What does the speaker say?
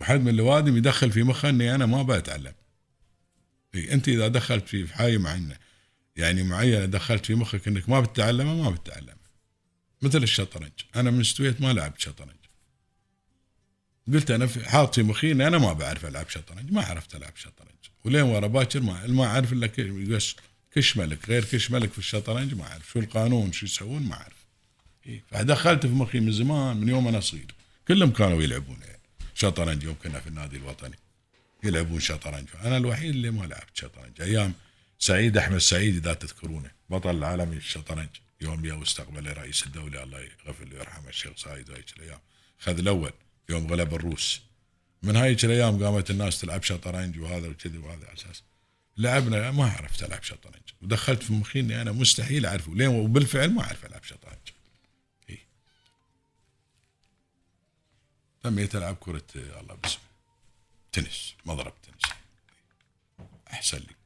واحد من الاوادم يدخل في مخه إني أنا ما بتعلم. اي أنت إذا دخلت في حاجة معينة يعني معينة دخلت في مخك إنك ما بتتعلمها ما بتتعلمها. مثل الشطرنج. أنا من استويت ما لعبت شطرنج. قلت أنا حاط في مخي إني أنا ما بعرف ألعب شطرنج. ما عرفت ألعب شطرنج. ولين ورا باكر ما ما أعرف إلا كش ملك غير كش ملك في الشطرنج ما أعرف. شو القانون؟ شو يسوون؟ ما أعرف. إيه. فدخلت في مخي من زمان من يوم أنا صغير. كلهم كانوا يلعبون. يعني شطرنج يوم كنا في النادي الوطني. يلعبون شطرنج. أنا الوحيد اللي ما لعبت شطرنج. أيام سعيد أحمد سعيد إذا تذكرونه بطل العالمي الشطرنج يوم يا واستقبل رئيس الدولة الله يغفر له ويرحمه الشيخ سعيد وهيك الأيام. خذ الأول يوم غلب الروس. من هايك الأيام قامت الناس تلعب شطرنج وهذا وكذا وهذا على أساس. لعبنا ما عرفت ألعب شطرنج. ودخلت في مخي إني أنا مستحيل أعرفه. لين وبالفعل ما أعرف ألعب شطرنج. تميت العب كرة الله. باسمه تنس مضرب تنس. أحسن لي